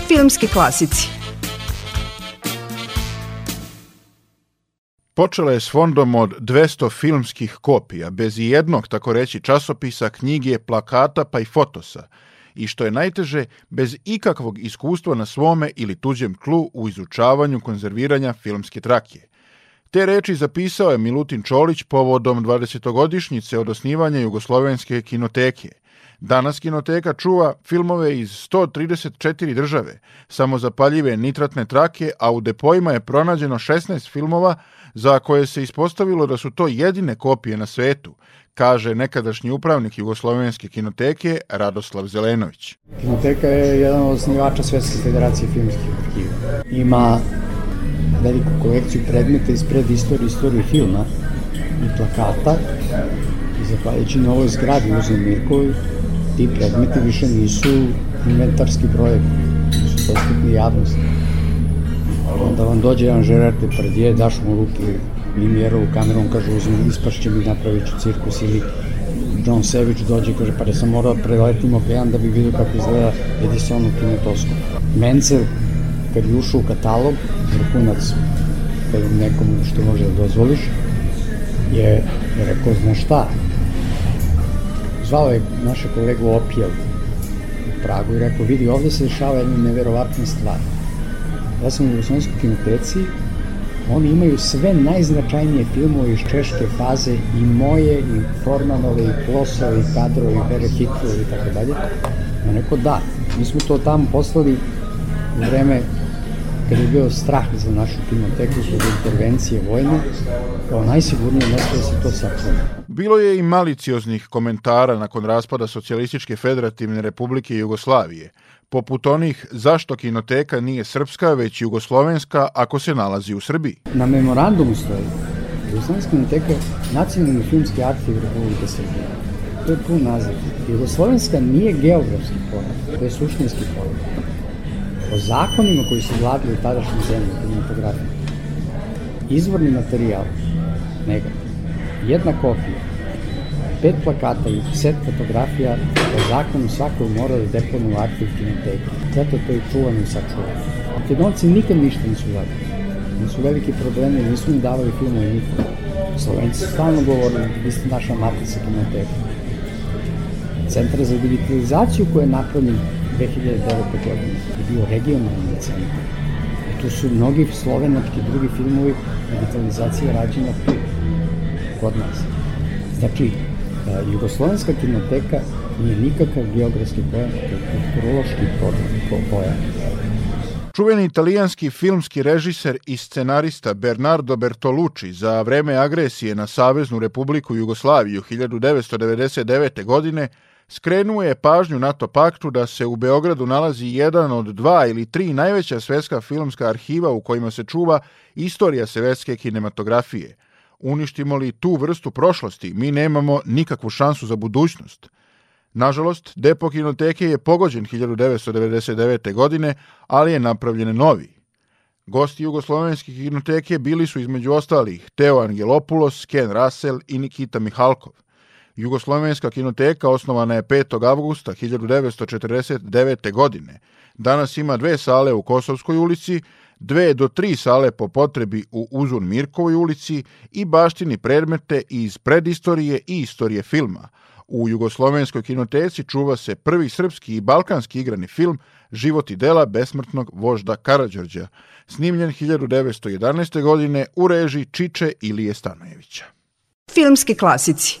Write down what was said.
Filmski klasici Počela je s fondom od 200 filmskih kopija, bez jednog, tako reći, časopisa, knjige, plakata pa i fotosa. I što je najteže, bez ikakvog iskustva na svome ili tuđem tlu u izučavanju konzerviranja filmske trake. Te reči zapisao je Milutin Čolić povodom 20-godišnjice od osnivanja Jugoslovenske kinoteke. Danas kinoteka čuva filmove iz 134 države, samozapaljive nitratne trake, a u depojima je pronađeno 16 filmova za koje se ispostavilo da su to jedine kopije na svetu, kaže nekadašnji upravnik Jugoslovenske kinoteke Radoslav Zelenović. Kinoteka je jedan od osnivača Svetske federacije filmskih arhiva. Ima veliku kolekciju predmeta iz predistorije istorije filma i plakata i zahvaljujući na ovoj zgradi Uzem Mirkovi ti predmeti više nisu inventarski broj, nisu dostupni javnosti. Onda vam dođe jedan Gerard Depardieu, daš mu ruke Limjerovu kameru, on kaže uzmem, ispašće mi, napravit ću cirkus ili John Savage dođe i kaže pa da sam morao da preletim okean da bi vidio kako izgleda Edison u kinetoskop. Menzel, kad je ušao u katalog, vrhunac nekom što može da dozvoliš, je rekao, znaš šta, zvao je naše kolegu Opijel u Pragu i rekao, vidi, ovde se dešava jedna neverovatna stvar. Ja sam u Jugoslovenskoj kinoteci, oni imaju sve najznačajnije filmove iz češke faze i moje, i Formanove, i Plosove, i Kadrove, i Bere Hitlove i tako dalje. Ja rekao, da, mi smo to tamo poslali u vreme kad je bio strah za našu kinoteku zbog intervencije vojne, kao najsigurnije mesto da se to sačuva. Bilo je i malicioznih komentara nakon raspada Socijalističke federativne republike Jugoslavije, poput onih zašto kinoteka nije srpska, već jugoslovenska ako se nalazi u Srbiji. Na memorandumu stoji Jugoslovenska kinoteka nacionalni filmski arhiv Republike Srbije. To je pun naziv. Jugoslovenska nije geografski pojam, to je suštinski pojam o zakonima koji su vladili u tadašnjoj zemlji kinematografiji. Izvorni materijal, negativ, jedna kopija, pet plakata i set fotografija po zakonu svakog mora da deponu u arhiv kinoteke. Zato to je čuvano i sačuvano. Makedonci nikad ništa nisu vladili. Oni su veliki problemi, nisu im davali filmove nikom. Slovenci stalno govorili, vi ste naša matica kinoteka. Centar za digitalizaciju koji je napravljen 2009. godine je bio regionalni centar. I tu su mnogi slovenački drugi filmovi digitalizacije rađena tu, kod nas. Znači, e, Jugoslovenska kinoteka nije nikakav geografski pojam, to je kulturološki pojam. Čuveni italijanski filmski režiser i scenarista Bernardo Bertolucci za vreme agresije na Saveznu republiku Jugoslaviju 1999. godine skrenuo je pažnju NATO paktu da se u Beogradu nalazi jedan od dva ili tri najveća svetska filmska arhiva u kojima se čuva istorija svetske kinematografije. Uništimo li tu vrstu prošlosti, mi nemamo nikakvu šansu za budućnost. Nažalost, depo kinoteke je pogođen 1999. godine, ali je napravljen novi. Gosti Jugoslovenske kinoteke bili su između ostalih Teo Angelopoulos, Ken Russell i Nikita Mihalkov. Jugoslovenska kinoteka osnovana je 5. avgusta 1949. godine. Danas ima dve sale u Kosovskoj ulici, dve do tri sale po potrebi u Uzun Mirkovoj ulici i baštini predmete iz predistorije i istorije filma. U Jugoslovenskoj kinoteci čuva se prvi srpski i balkanski igrani film Život i dela besmrtnog vožda Karadžorđa, snimljen 1911. godine u režiji Čiče Ilije Stanojevića. Filmski klasici